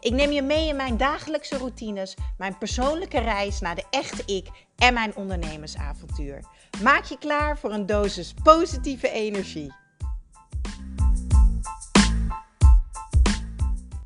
Ik neem je mee in mijn dagelijkse routines, mijn persoonlijke reis naar de echte ik en mijn ondernemersavontuur. Maak je klaar voor een dosis positieve energie.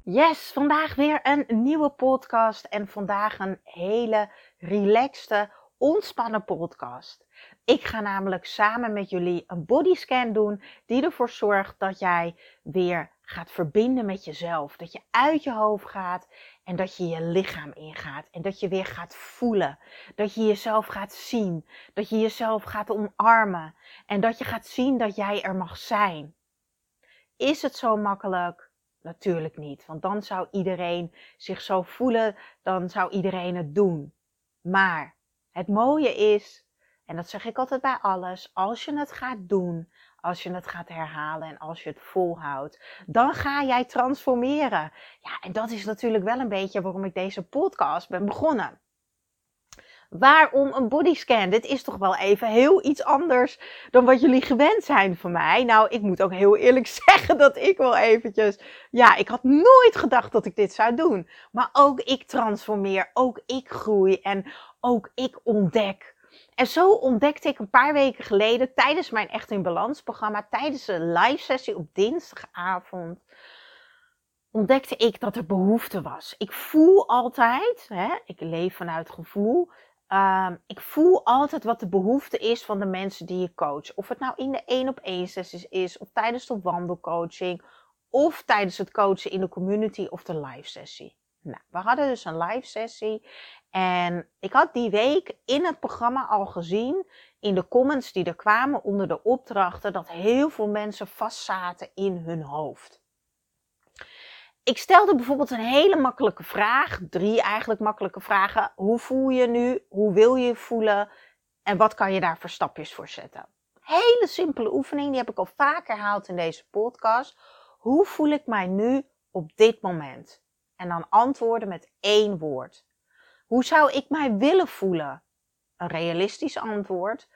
Yes, vandaag weer een nieuwe podcast en vandaag een hele relaxte, ontspannen podcast. Ik ga namelijk samen met jullie een bodyscan doen die ervoor zorgt dat jij weer gaat verbinden met jezelf. Dat je uit je hoofd gaat en dat je je lichaam ingaat. En dat je weer gaat voelen. Dat je jezelf gaat zien. Dat je jezelf gaat omarmen. En dat je gaat zien dat jij er mag zijn. Is het zo makkelijk? Natuurlijk niet. Want dan zou iedereen zich zo voelen. Dan zou iedereen het doen. Maar het mooie is, en dat zeg ik altijd bij alles, als je het gaat doen, als je het gaat herhalen en als je het volhoudt, dan ga jij transformeren. Ja, en dat is natuurlijk wel een beetje waarom ik deze podcast ben begonnen. Waarom een bodyscan? Dit is toch wel even heel iets anders dan wat jullie gewend zijn van mij. Nou, ik moet ook heel eerlijk zeggen dat ik wel eventjes. Ja, ik had nooit gedacht dat ik dit zou doen. Maar ook ik transformeer, ook ik groei en ook ik ontdek. En zo ontdekte ik een paar weken geleden tijdens mijn Echt in Balans programma, tijdens een live sessie op dinsdagavond, ontdekte ik dat er behoefte was. Ik voel altijd, hè, ik leef vanuit gevoel, uh, ik voel altijd wat de behoefte is van de mensen die je coach. Of het nou in de één op één sessies is, of tijdens de wandelcoaching, of tijdens het coachen in de community of de live sessie. Nou, we hadden dus een live sessie en ik had die week in het programma al gezien, in de comments die er kwamen onder de opdrachten, dat heel veel mensen vastzaten in hun hoofd. Ik stelde bijvoorbeeld een hele makkelijke vraag, drie eigenlijk makkelijke vragen. Hoe voel je nu? Hoe wil je je voelen? En wat kan je daar voor stapjes voor zetten? Hele simpele oefening, die heb ik al vaak herhaald in deze podcast. Hoe voel ik mij nu op dit moment? En dan antwoorden met één woord. Hoe zou ik mij willen voelen? Een realistisch antwoord,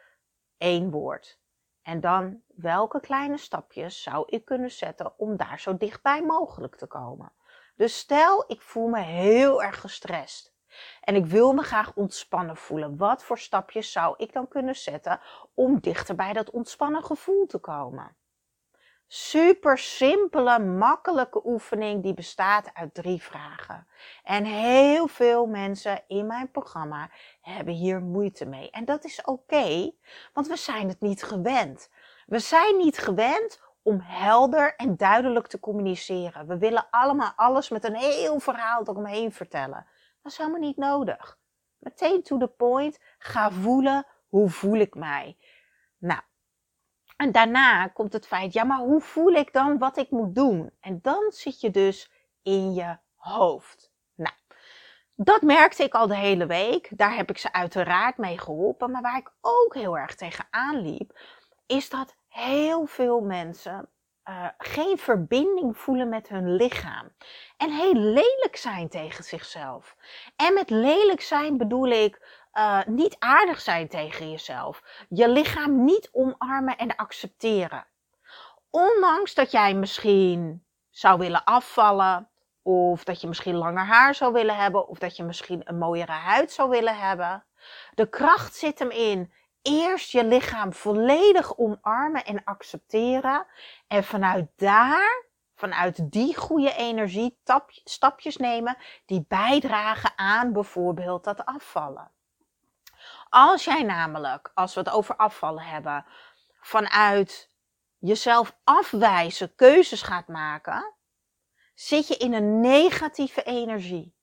één woord. En dan welke kleine stapjes zou ik kunnen zetten om daar zo dichtbij mogelijk te komen? Dus stel, ik voel me heel erg gestrest en ik wil me graag ontspannen voelen. Wat voor stapjes zou ik dan kunnen zetten om dichter bij dat ontspannen gevoel te komen? Super simpele, makkelijke oefening die bestaat uit drie vragen. En heel veel mensen in mijn programma hebben hier moeite mee. En dat is oké, want we zijn het niet gewend. We zijn niet gewend om helder en duidelijk te communiceren. We willen allemaal alles met een heel verhaal eromheen vertellen. Dat is helemaal niet nodig. Meteen to the point. Ga voelen hoe voel ik mij. Nou, en daarna komt het feit, ja, maar hoe voel ik dan wat ik moet doen? En dan zit je dus in je hoofd. Nou, dat merkte ik al de hele week. Daar heb ik ze uiteraard mee geholpen. Maar waar ik ook heel erg tegenaan liep, is dat heel veel mensen uh, geen verbinding voelen met hun lichaam. En heel lelijk zijn tegen zichzelf. En met lelijk zijn bedoel ik uh, niet aardig zijn tegen jezelf. Je lichaam niet omarmen en accepteren. Ondanks dat jij misschien zou willen afvallen, of dat je misschien langer haar zou willen hebben, of dat je misschien een mooiere huid zou willen hebben. De kracht zit hem in eerst je lichaam volledig omarmen en accepteren. En vanuit daar, vanuit die goede energie, stapjes nemen die bijdragen aan bijvoorbeeld dat afvallen. Als jij namelijk, als we het over afvallen hebben, vanuit jezelf afwijzen keuzes gaat maken, zit je in een negatieve energie.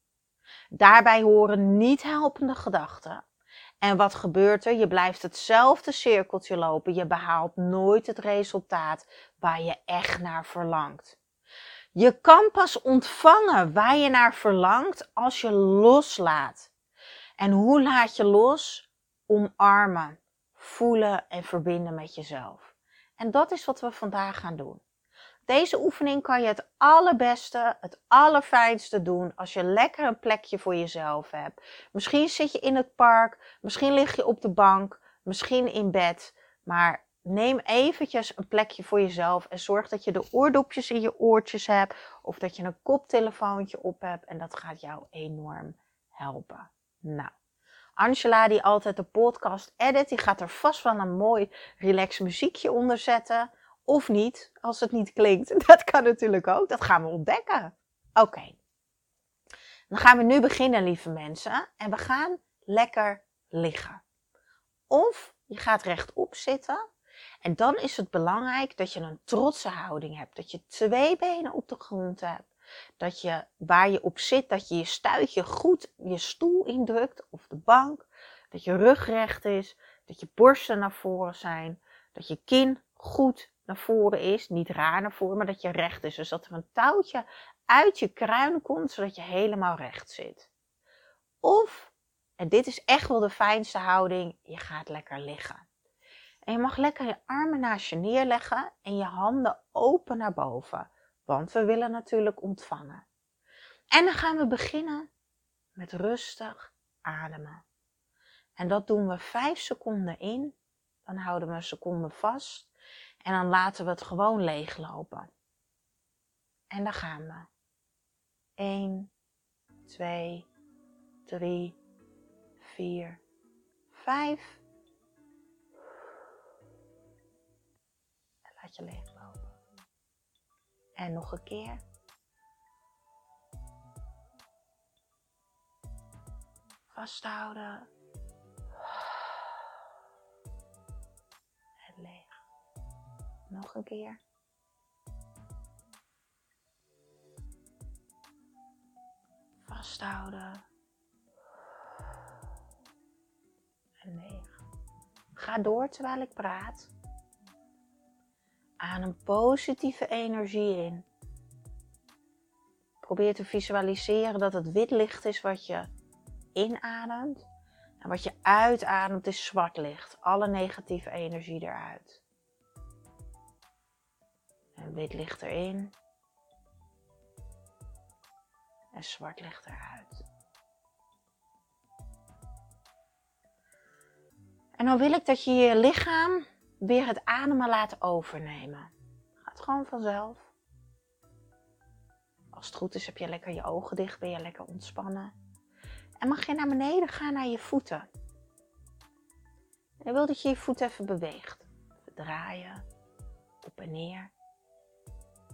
Daarbij horen niet helpende gedachten. En wat gebeurt er? Je blijft hetzelfde cirkeltje lopen. Je behaalt nooit het resultaat waar je echt naar verlangt. Je kan pas ontvangen waar je naar verlangt als je loslaat. En hoe laat je los? Omarmen, voelen en verbinden met jezelf. En dat is wat we vandaag gaan doen. Deze oefening kan je het allerbeste, het allerfijnste doen als je lekker een plekje voor jezelf hebt. Misschien zit je in het park, misschien lig je op de bank, misschien in bed. Maar neem eventjes een plekje voor jezelf en zorg dat je de oordopjes in je oortjes hebt of dat je een koptelefoontje op hebt en dat gaat jou enorm helpen. Nou, Angela die altijd de podcast edit, die gaat er vast wel een mooi relax muziekje onder zetten. Of niet, als het niet klinkt. Dat kan natuurlijk ook, dat gaan we ontdekken. Oké, dan gaan we nu beginnen lieve mensen en we gaan lekker liggen. Of je gaat rechtop zitten en dan is het belangrijk dat je een trotse houding hebt. Dat je twee benen op de grond hebt. Dat je waar je op zit, dat je je stuitje goed je stoel indrukt of de bank. Dat je rug recht is. Dat je borsten naar voren zijn. Dat je kin goed naar voren is. Niet raar naar voren, maar dat je recht is. Dus dat er een touwtje uit je kruin komt, zodat je helemaal recht zit. Of, en dit is echt wel de fijnste houding, je gaat lekker liggen. En je mag lekker je armen naast je neerleggen en je handen open naar boven. Want we willen natuurlijk ontvangen. En dan gaan we beginnen met rustig ademen. En dat doen we 5 seconden in. Dan houden we een seconde vast. En dan laten we het gewoon leeglopen. En dan gaan we. 1, 2, 3, 4, 5. laat je leeglopen. En nog een keer. Vasthouden. En leeg. Nog een keer. Vasthouden. En leeg. Ga door terwijl ik praat. Adem positieve energie in. Probeer te visualiseren dat het wit licht is wat je inademt. En wat je uitademt is zwart licht. Alle negatieve energie eruit. En wit licht erin. En zwart licht eruit. En dan wil ik dat je je lichaam weer het ademen laten overnemen. Gaat gewoon vanzelf. Als het goed is heb je lekker je ogen dicht, ben je lekker ontspannen. En mag je naar beneden gaan naar je voeten. En ik wil dat je je voet even beweegt. Even draaien, op en neer.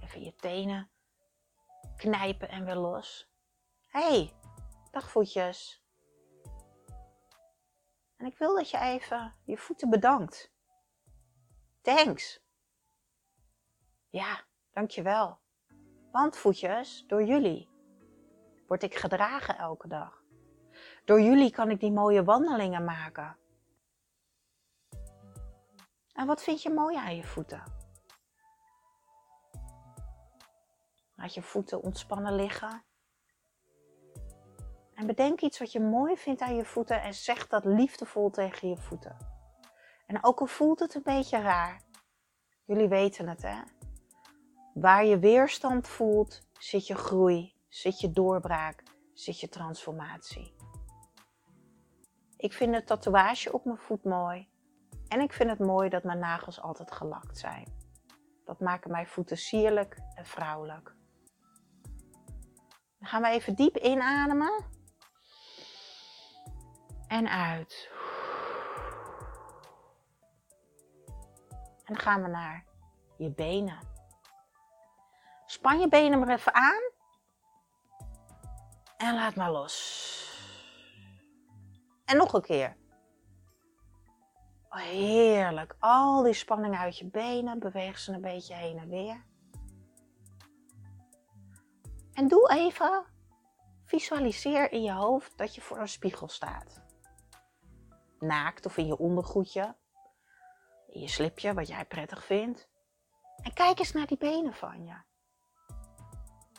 Even je tenen knijpen en weer los. hey, dag voetjes. En ik wil dat je even je voeten bedankt. Thanks. Ja, dankjewel. Want voetjes, door jullie word ik gedragen elke dag. Door jullie kan ik die mooie wandelingen maken. En wat vind je mooi aan je voeten? Laat je voeten ontspannen liggen. En bedenk iets wat je mooi vindt aan je voeten en zeg dat liefdevol tegen je voeten. En ook al voelt het een beetje raar, jullie weten het hè. Waar je weerstand voelt, zit je groei, zit je doorbraak, zit je transformatie. Ik vind het tatoeage op mijn voet mooi. En ik vind het mooi dat mijn nagels altijd gelakt zijn. Dat maken mijn voeten sierlijk en vrouwelijk. Dan gaan we even diep inademen. En uit. En dan gaan we naar je benen. Span je benen maar even aan. En laat maar los. En nog een keer. Oh, heerlijk. Al die spanning uit je benen. Beweeg ze een beetje heen en weer. En doe even. Visualiseer in je hoofd dat je voor een spiegel staat. Naakt of in je ondergoedje je slipje, wat jij prettig vindt. En kijk eens naar die benen van je.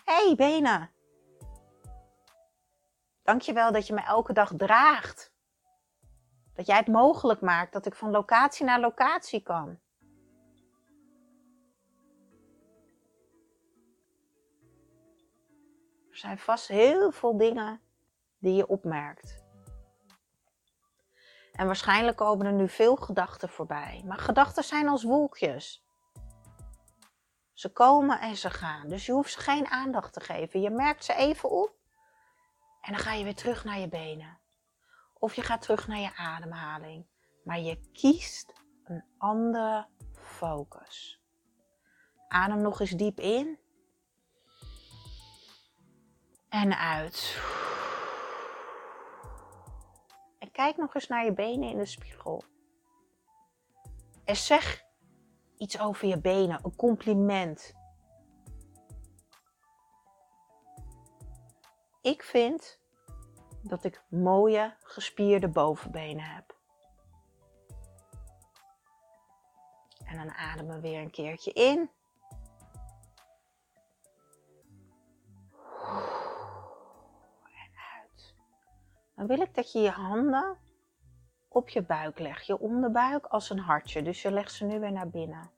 Hé, hey, benen. Dankjewel dat je me elke dag draagt. Dat jij het mogelijk maakt dat ik van locatie naar locatie kan. Er zijn vast heel veel dingen die je opmerkt. En waarschijnlijk komen er nu veel gedachten voorbij. Maar gedachten zijn als wolkjes. Ze komen en ze gaan. Dus je hoeft ze geen aandacht te geven. Je merkt ze even op. En dan ga je weer terug naar je benen. Of je gaat terug naar je ademhaling. Maar je kiest een andere focus. Adem nog eens diep in. En uit. En kijk nog eens naar je benen in de spiegel. En zeg iets over je benen, een compliment. Ik vind dat ik mooie gespierde bovenbenen heb. En dan ademen we weer een keertje in. Dan wil ik dat je je handen op je buik legt. Je onderbuik als een hartje. Dus je legt ze nu weer naar binnen.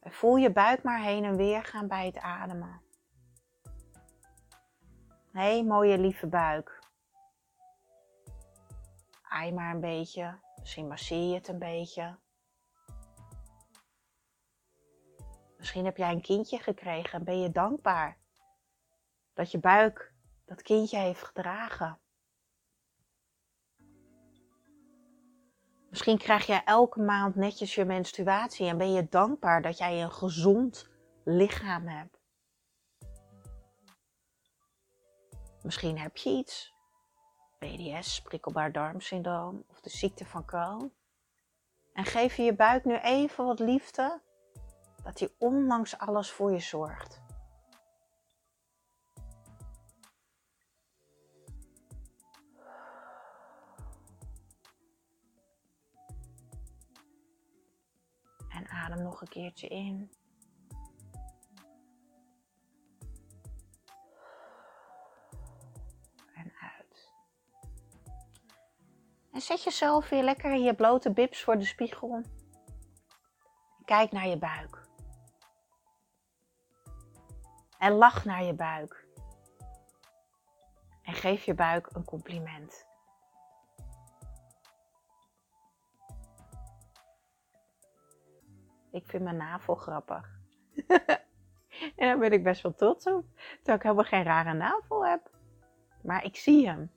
En voel je buik maar heen en weer gaan bij het ademen. Hé, hey, mooie lieve buik. Aai maar een beetje. Misschien masseer je het een beetje. Misschien heb jij een kindje gekregen en ben je dankbaar dat je buik dat kindje heeft gedragen. Misschien krijg jij elke maand netjes je menstruatie en ben je dankbaar dat jij een gezond lichaam hebt. Misschien heb je iets. PDS, prikkelbaar darmsyndroom of de ziekte van Crohn. En geef je je buik nu even wat liefde, dat hij ondanks alles voor je zorgt. Adem nog een keertje in. En uit. En zet jezelf weer lekker in je blote bips voor de spiegel. Kijk naar je buik. En lach naar je buik. En geef je buik een compliment. Ik vind mijn navel grappig. en daar ben ik best wel trots op. Terwijl ik helemaal geen rare navel heb. Maar ik zie hem.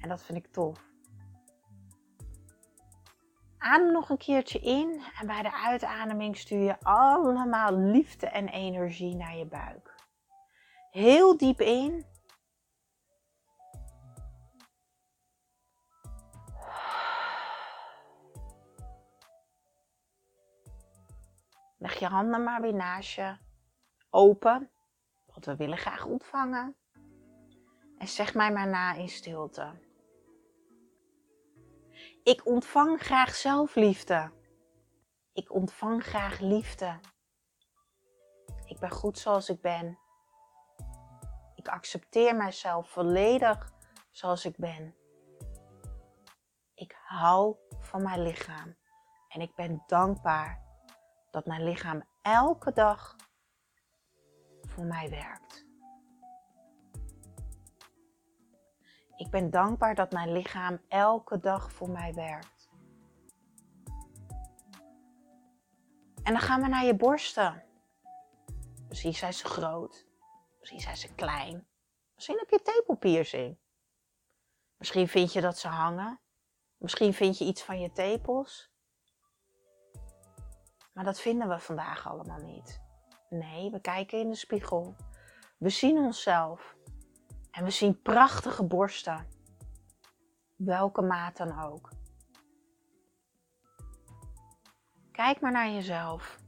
En dat vind ik tof. Adem nog een keertje in. En bij de uitademing stuur je allemaal liefde en energie naar je buik. Heel diep in. Leg je handen maar weer naast je. Open, want we willen graag ontvangen. En zeg mij maar na in stilte. Ik ontvang graag zelfliefde. Ik ontvang graag liefde. Ik ben goed zoals ik ben. Ik accepteer mijzelf volledig zoals ik ben. Ik hou van mijn lichaam en ik ben dankbaar dat mijn lichaam elke dag voor mij werkt. Ik ben dankbaar dat mijn lichaam elke dag voor mij werkt. En dan gaan we naar je borsten. Misschien zijn ze groot. Misschien zijn ze klein. Misschien heb je tepelpiercing. Misschien vind je dat ze hangen. Misschien vind je iets van je tepels. Maar dat vinden we vandaag allemaal niet. Nee, we kijken in de spiegel. We zien onszelf. En we zien prachtige borsten. Welke maat dan ook. Kijk maar naar jezelf.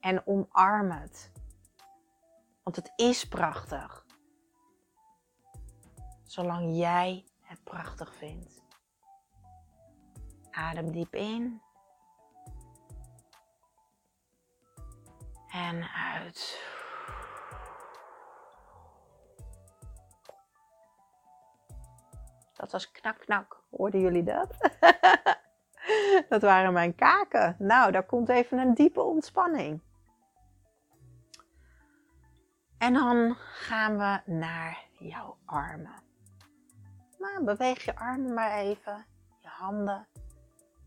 En omarm het. Want het is prachtig. Zolang jij het prachtig vindt. Adem diep in. En uit. Dat was knak knak. Hoorden jullie dat? dat waren mijn kaken. Nou, daar komt even een diepe ontspanning. En dan gaan we naar jouw armen. Maar beweeg je armen maar even, je handen.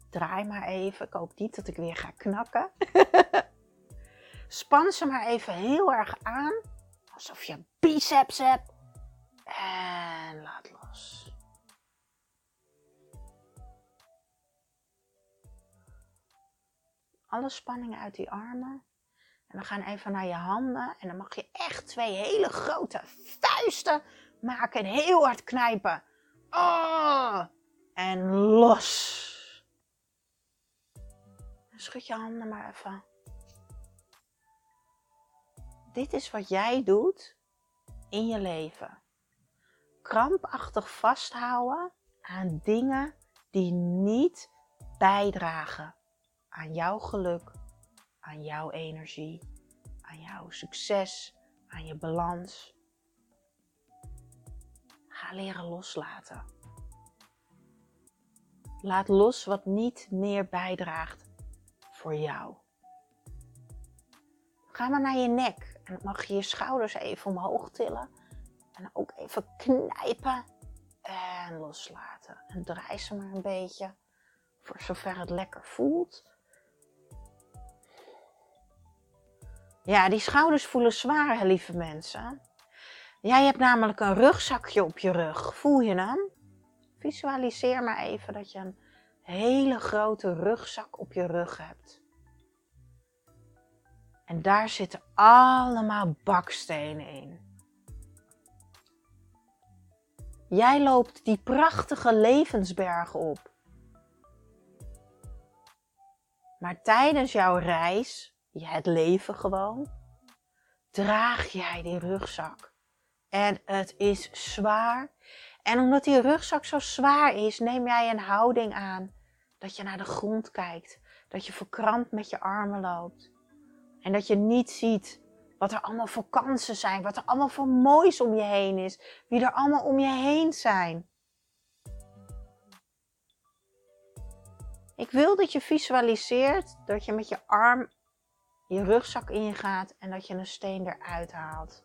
Draai maar even. Ik hoop niet dat ik weer ga knakken. Span ze maar even heel erg aan. Alsof je biceps hebt. En laat los. Alle spanning uit die armen. En we gaan even naar je handen. En dan mag je echt twee hele grote vuisten maken. En heel hard knijpen. Oh! En los. Schud je handen maar even. Dit is wat jij doet in je leven. Krampachtig vasthouden aan dingen die niet bijdragen aan jouw geluk, aan jouw energie, aan jouw succes, aan je balans. Ga leren loslaten. Laat los wat niet meer bijdraagt voor jou. Ga maar naar je nek en dan mag je je schouders even omhoog tillen. En ook even knijpen en loslaten. En draai ze maar een beetje voor zover het lekker voelt. Ja, die schouders voelen zwaar, lieve mensen. Jij hebt namelijk een rugzakje op je rug. Voel je hem? Visualiseer maar even dat je een hele grote rugzak op je rug hebt. En daar zitten allemaal bakstenen in. Jij loopt die prachtige levensbergen op. Maar tijdens jouw reis, het leven gewoon, draag jij die rugzak. En het is zwaar. En omdat die rugzak zo zwaar is, neem jij een houding aan dat je naar de grond kijkt. Dat je verkrampt met je armen loopt. En dat je niet ziet wat er allemaal voor kansen zijn. Wat er allemaal voor moois om je heen is. Wie er allemaal om je heen zijn. Ik wil dat je visualiseert dat je met je arm je rugzak ingaat en dat je een steen eruit haalt.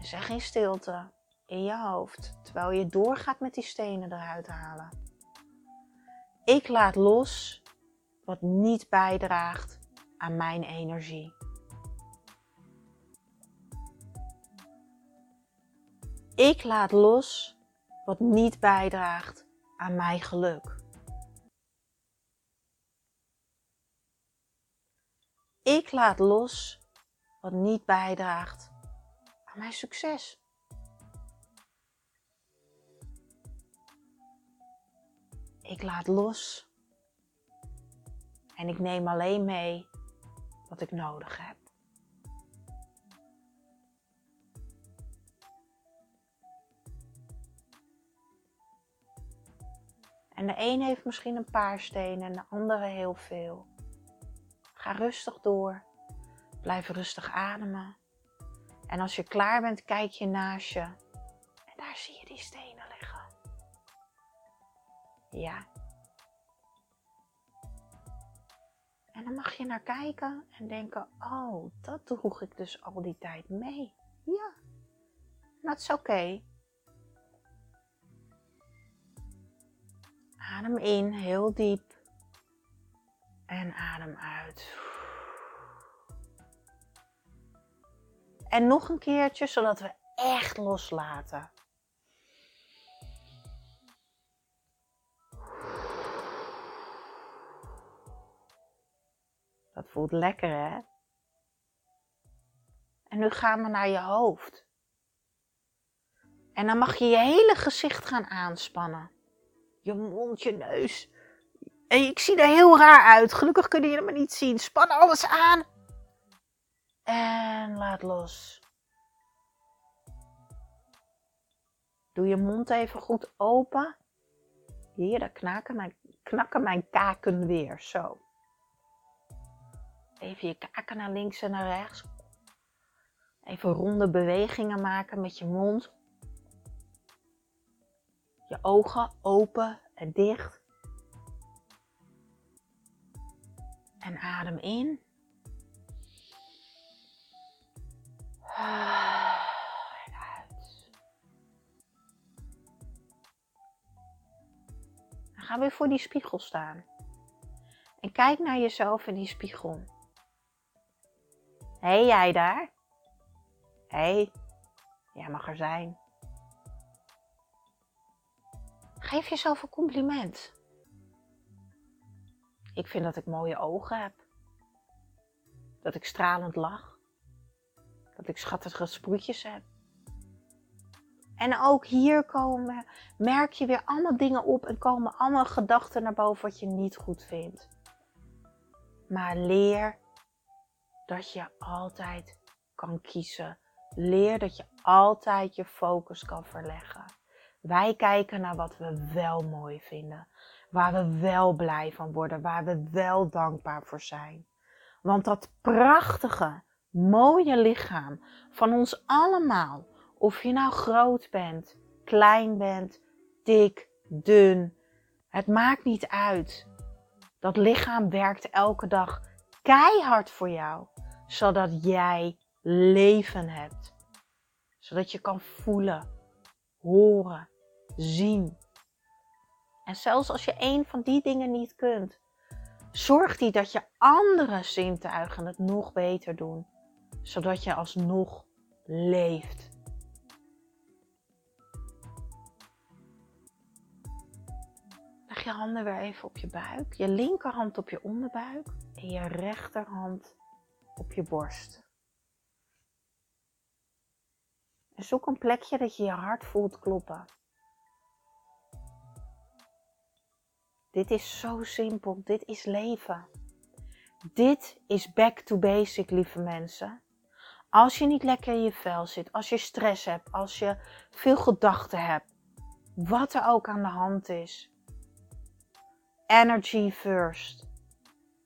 Zeg in stilte in je hoofd terwijl je doorgaat met die stenen eruit halen. Ik laat los wat niet bijdraagt aan mijn energie. Ik laat los wat niet bijdraagt aan mijn geluk. Ik laat los wat niet bijdraagt aan mijn succes. Ik laat los en ik neem alleen mee wat ik nodig heb. En de een heeft misschien een paar stenen en de andere heel veel. Ga rustig door. Blijf rustig ademen. En als je klaar bent, kijk je naast je. En daar zie je die stenen liggen. Ja, En dan mag je naar kijken en denken: Oh, dat droeg ik dus al die tijd mee. Ja, dat is oké. Adem in, heel diep. En adem uit. En nog een keertje, zodat we echt loslaten. Voelt lekker, hè? En nu gaan we naar je hoofd. En dan mag je je hele gezicht gaan aanspannen. Je mond, je neus. En ik zie er heel raar uit. Gelukkig kun je me niet zien. Span alles aan. En laat los. Doe je mond even goed open. Hier, daar knakken mijn, knakken mijn kaken weer. Zo. Even je kaken naar links en naar rechts. Even ronde bewegingen maken met je mond. Je ogen open en dicht. En adem in. En uit. Dan we weer voor die spiegel staan. En kijk naar jezelf in die spiegel. Hé hey, jij daar? Hé, hey, jij mag er zijn. Geef jezelf een compliment. Ik vind dat ik mooie ogen heb. Dat ik stralend lach. Dat ik schattige sproetjes heb. En ook hier komen, merk je weer allemaal dingen op en komen allemaal gedachten naar boven wat je niet goed vindt. Maar leer dat je altijd kan kiezen. Leer dat je altijd je focus kan verleggen. Wij kijken naar wat we wel mooi vinden. Waar we wel blij van worden. Waar we wel dankbaar voor zijn. Want dat prachtige, mooie lichaam van ons allemaal. Of je nou groot bent, klein bent, dik, dun. Het maakt niet uit. Dat lichaam werkt elke dag keihard voor jou. Zodat jij leven hebt. Zodat je kan voelen, horen, zien. En zelfs als je een van die dingen niet kunt, zorg die dat je andere zintuigen het nog beter doen, zodat je alsnog leeft. Leg je handen weer even op je buik, je linkerhand op je onderbuik en je rechterhand op je borst. Zoek een plekje dat je je hart voelt kloppen. Dit is zo simpel. Dit is leven. Dit is back to basic, lieve mensen. Als je niet lekker in je vel zit, als je stress hebt, als je veel gedachten hebt, wat er ook aan de hand is. Energy first.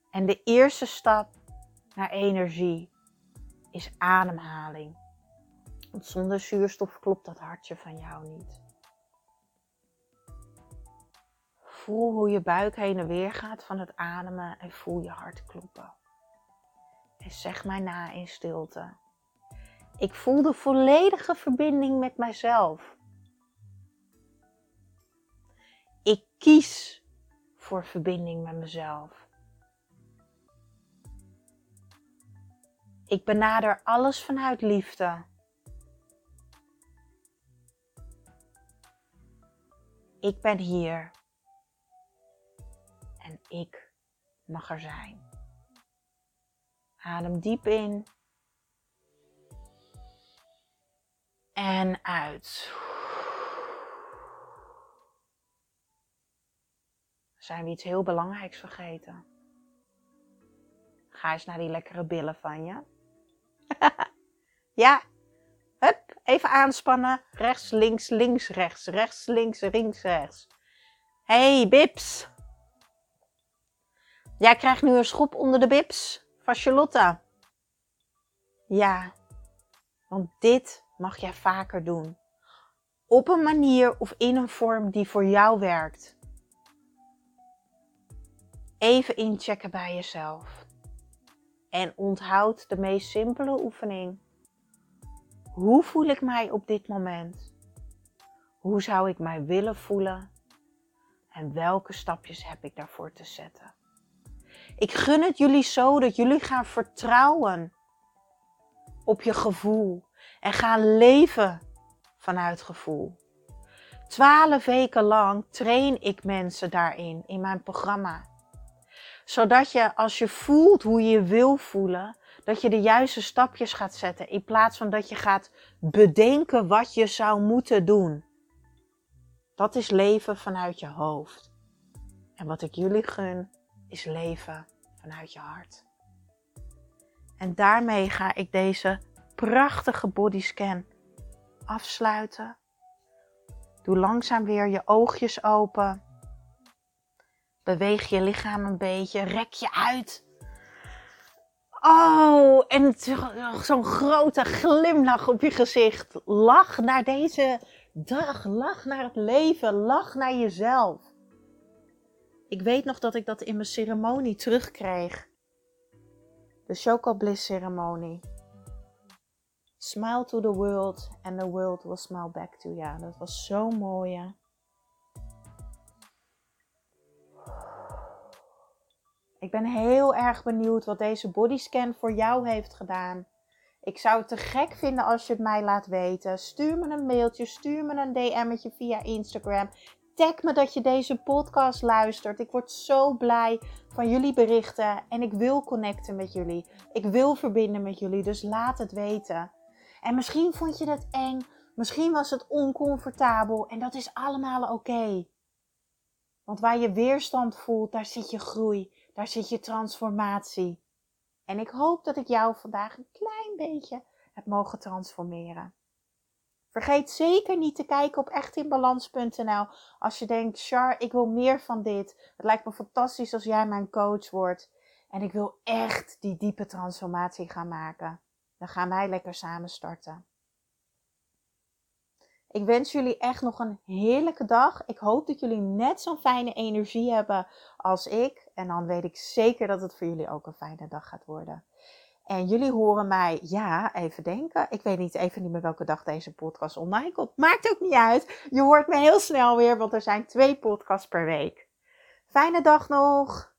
En de eerste stap naar energie is ademhaling. Want zonder zuurstof klopt dat hartje van jou niet. Voel hoe je buik heen en weer gaat van het ademen en voel je hart kloppen. En zeg mij na in stilte. Ik voel de volledige verbinding met mijzelf. Ik kies voor verbinding met mezelf. Ik benader alles vanuit liefde. Ik ben hier en ik mag er zijn. Adem diep in en uit. Zijn we iets heel belangrijks vergeten? Ga eens naar die lekkere billen van je. ja, hup, even aanspannen. Rechts, links, links, rechts. Rechts, links, links, rechts. Hey, bips. Jij krijgt nu een schop onder de bips van Charlotte. Ja, want dit mag jij vaker doen. Op een manier of in een vorm die voor jou werkt. Even inchecken bij jezelf. En onthoud de meest simpele oefening. Hoe voel ik mij op dit moment? Hoe zou ik mij willen voelen? En welke stapjes heb ik daarvoor te zetten? Ik gun het jullie zo dat jullie gaan vertrouwen op je gevoel en gaan leven vanuit gevoel. Twaalf weken lang train ik mensen daarin in mijn programma. Zodat je als je voelt hoe je wil voelen, dat je de juiste stapjes gaat zetten in plaats van dat je gaat bedenken wat je zou moeten doen. Dat is leven vanuit je hoofd. En wat ik jullie gun, is leven vanuit je hart. En daarmee ga ik deze prachtige bodyscan afsluiten. Doe langzaam weer je oogjes open. Beweeg je lichaam een beetje. Rek je uit. Oh, en zo'n grote glimlach op je gezicht. Lach naar deze dag. Lach naar het leven. Lach naar jezelf. Ik weet nog dat ik dat in mijn ceremonie terugkreeg. De Choco Bliss ceremonie. Smile to the world and the world will smile back to you. Dat was zo mooi. Ik ben heel erg benieuwd wat deze bodyscan voor jou heeft gedaan. Ik zou het te gek vinden als je het mij laat weten. Stuur me een mailtje, stuur me een DM'tje via Instagram. Tag me dat je deze podcast luistert. Ik word zo blij van jullie berichten en ik wil connecten met jullie. Ik wil verbinden met jullie, dus laat het weten. En misschien vond je het eng, misschien was het oncomfortabel en dat is allemaal oké. Want waar je weerstand voelt, daar zit je groei, daar zit je transformatie. En ik hoop dat ik jou vandaag een klein beetje heb mogen transformeren. Vergeet zeker niet te kijken op echtinbalans.nl als je denkt, Char, ik wil meer van dit. Het lijkt me fantastisch als jij mijn coach wordt. En ik wil echt die diepe transformatie gaan maken. Dan gaan wij lekker samen starten. Ik wens jullie echt nog een heerlijke dag. Ik hoop dat jullie net zo'n fijne energie hebben als ik. En dan weet ik zeker dat het voor jullie ook een fijne dag gaat worden. En jullie horen mij, ja, even denken. Ik weet niet, even niet meer welke dag deze podcast online komt. Maakt ook niet uit. Je hoort me heel snel weer, want er zijn twee podcasts per week. Fijne dag nog.